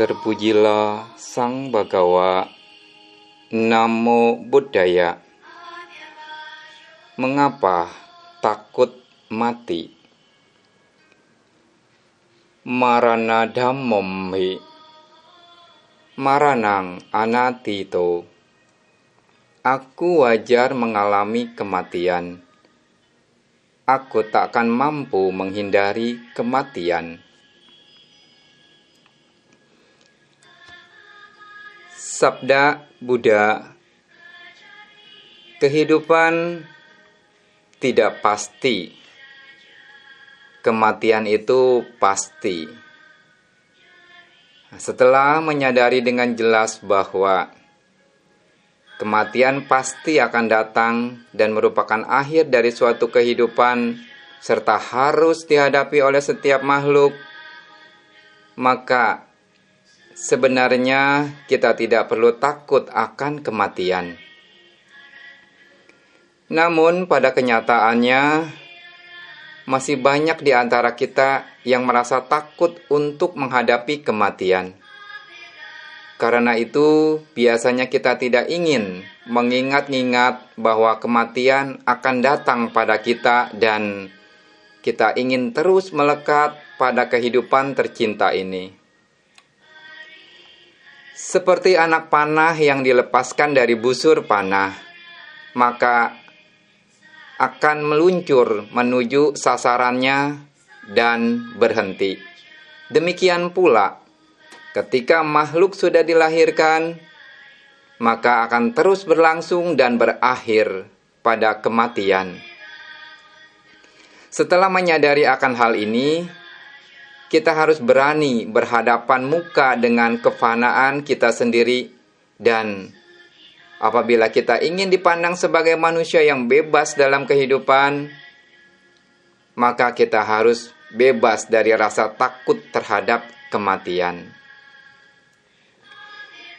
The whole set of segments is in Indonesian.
Terpujilah Sang Bagawa Namo Buddhaya Mengapa takut mati? Marana dhammam hi Maranang anatito Aku wajar mengalami kematian. Aku takkan mampu menghindari kematian. Sabda Buddha Kehidupan tidak pasti. Kematian itu pasti. Setelah menyadari dengan jelas bahwa kematian pasti akan datang dan merupakan akhir dari suatu kehidupan serta harus dihadapi oleh setiap makhluk, maka Sebenarnya kita tidak perlu takut akan kematian. Namun pada kenyataannya masih banyak di antara kita yang merasa takut untuk menghadapi kematian. Karena itu, biasanya kita tidak ingin mengingat-ingat bahwa kematian akan datang pada kita dan kita ingin terus melekat pada kehidupan tercinta ini. Seperti anak panah yang dilepaskan dari busur panah, maka akan meluncur menuju sasarannya dan berhenti. Demikian pula, ketika makhluk sudah dilahirkan, maka akan terus berlangsung dan berakhir pada kematian. Setelah menyadari akan hal ini, kita harus berani berhadapan muka dengan kefanaan kita sendiri dan apabila kita ingin dipandang sebagai manusia yang bebas dalam kehidupan maka kita harus bebas dari rasa takut terhadap kematian.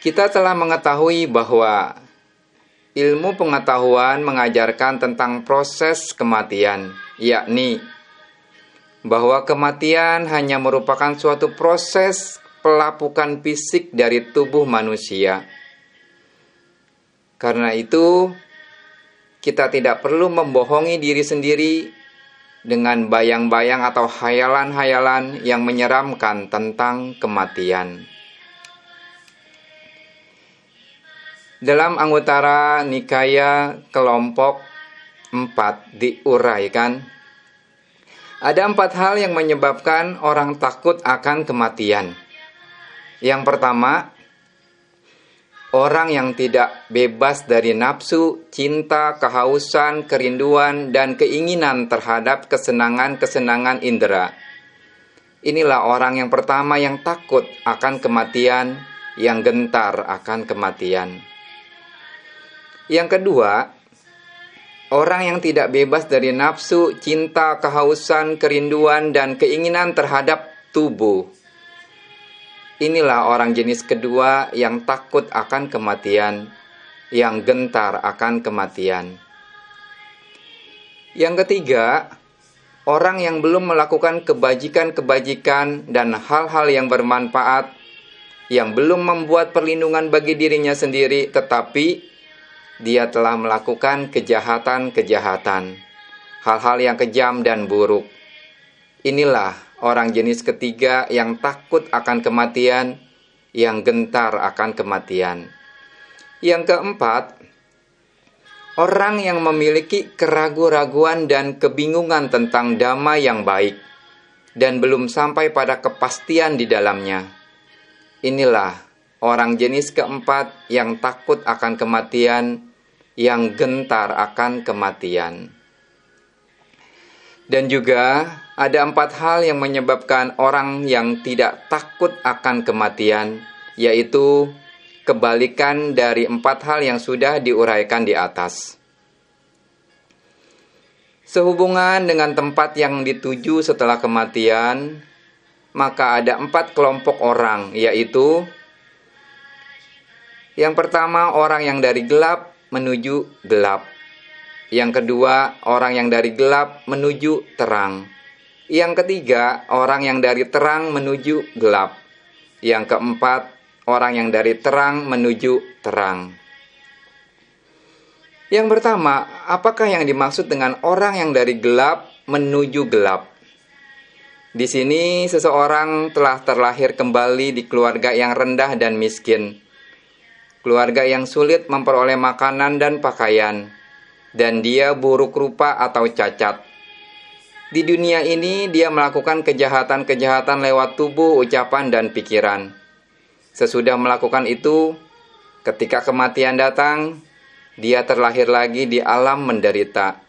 Kita telah mengetahui bahwa ilmu pengetahuan mengajarkan tentang proses kematian, yakni bahwa kematian hanya merupakan suatu proses pelapukan fisik dari tubuh manusia. Karena itu, kita tidak perlu membohongi diri sendiri dengan bayang-bayang atau hayalan-hayalan yang menyeramkan tentang kematian. Dalam anggota Nikaya kelompok 4 diuraikan ada empat hal yang menyebabkan orang takut akan kematian. Yang pertama, orang yang tidak bebas dari nafsu, cinta, kehausan, kerinduan, dan keinginan terhadap kesenangan-kesenangan indera. Inilah orang yang pertama yang takut akan kematian, yang gentar akan kematian. Yang kedua, Orang yang tidak bebas dari nafsu, cinta, kehausan, kerinduan, dan keinginan terhadap tubuh. Inilah orang jenis kedua yang takut akan kematian, yang gentar akan kematian. Yang ketiga, orang yang belum melakukan kebajikan-kebajikan dan hal-hal yang bermanfaat, yang belum membuat perlindungan bagi dirinya sendiri, tetapi dia telah melakukan kejahatan-kejahatan, hal-hal yang kejam dan buruk. Inilah orang jenis ketiga yang takut akan kematian, yang gentar akan kematian. Yang keempat, orang yang memiliki keraguan-raguan dan kebingungan tentang dhamma yang baik dan belum sampai pada kepastian di dalamnya. Inilah orang jenis keempat yang takut akan kematian yang gentar akan kematian. Dan juga ada empat hal yang menyebabkan orang yang tidak takut akan kematian, yaitu kebalikan dari empat hal yang sudah diuraikan di atas. Sehubungan dengan tempat yang dituju setelah kematian, maka ada empat kelompok orang, yaitu yang pertama orang yang dari gelap menuju gelap. Yang kedua, orang yang dari gelap menuju terang. Yang ketiga, orang yang dari terang menuju gelap. Yang keempat, orang yang dari terang menuju terang. Yang pertama, apakah yang dimaksud dengan orang yang dari gelap menuju gelap? Di sini seseorang telah terlahir kembali di keluarga yang rendah dan miskin. Keluarga yang sulit memperoleh makanan dan pakaian, dan dia buruk rupa atau cacat. Di dunia ini dia melakukan kejahatan-kejahatan lewat tubuh, ucapan, dan pikiran. Sesudah melakukan itu, ketika kematian datang, dia terlahir lagi di alam menderita.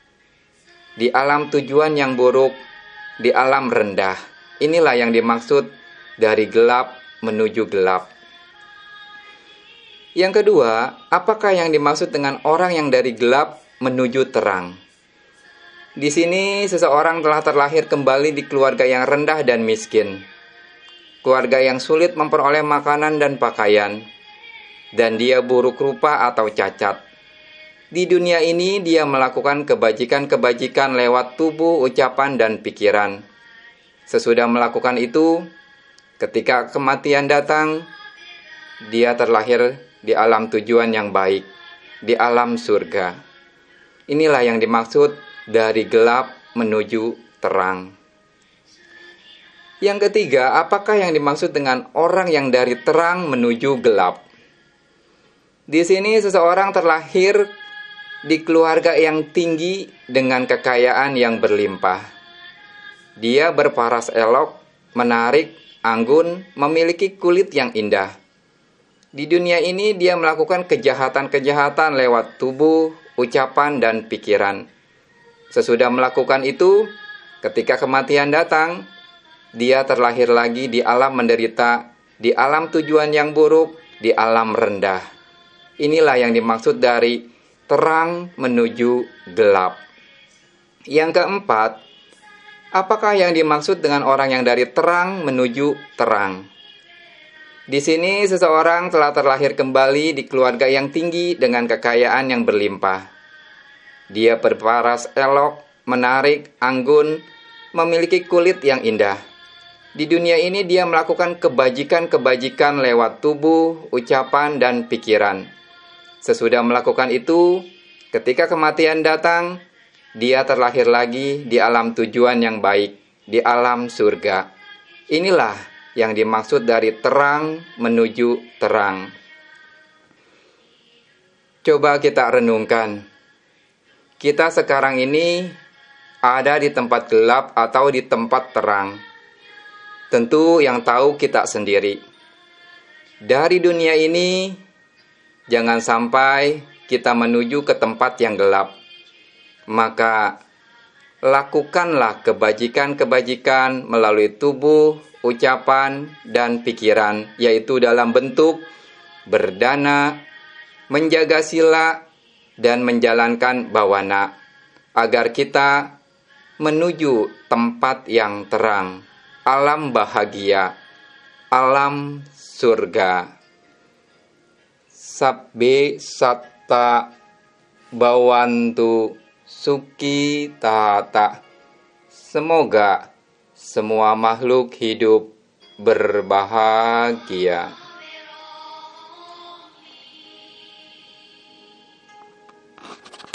Di alam tujuan yang buruk, di alam rendah. Inilah yang dimaksud dari gelap menuju gelap. Yang kedua, apakah yang dimaksud dengan orang yang dari gelap menuju terang? Di sini seseorang telah terlahir kembali di keluarga yang rendah dan miskin. Keluarga yang sulit memperoleh makanan dan pakaian. Dan dia buruk rupa atau cacat. Di dunia ini dia melakukan kebajikan-kebajikan lewat tubuh, ucapan, dan pikiran. Sesudah melakukan itu, ketika kematian datang, dia terlahir di alam tujuan yang baik, di alam surga. Inilah yang dimaksud dari gelap menuju terang. Yang ketiga, apakah yang dimaksud dengan orang yang dari terang menuju gelap? Di sini seseorang terlahir di keluarga yang tinggi dengan kekayaan yang berlimpah. Dia berparas elok, menarik, anggun, memiliki kulit yang indah. Di dunia ini dia melakukan kejahatan-kejahatan lewat tubuh, ucapan, dan pikiran. Sesudah melakukan itu, ketika kematian datang, dia terlahir lagi di alam menderita, di alam tujuan yang buruk, di alam rendah. Inilah yang dimaksud dari terang menuju gelap. Yang keempat, apakah yang dimaksud dengan orang yang dari terang menuju terang? Di sini seseorang telah terlahir kembali di keluarga yang tinggi dengan kekayaan yang berlimpah. Dia berparas elok, menarik, anggun, memiliki kulit yang indah. Di dunia ini dia melakukan kebajikan-kebajikan lewat tubuh, ucapan, dan pikiran. Sesudah melakukan itu, ketika kematian datang, dia terlahir lagi di alam tujuan yang baik, di alam surga. Inilah yang dimaksud dari terang menuju terang. Coba kita renungkan. Kita sekarang ini ada di tempat gelap atau di tempat terang. Tentu yang tahu kita sendiri. Dari dunia ini Jangan sampai kita menuju ke tempat yang gelap. Maka lakukanlah kebajikan-kebajikan melalui tubuh, ucapan, dan pikiran, yaitu dalam bentuk berdana, menjaga sila, dan menjalankan bawana, agar kita menuju tempat yang terang, alam bahagia, alam surga. Sabbe satta bawantu suki tata. Semoga semua makhluk hidup berbahagia.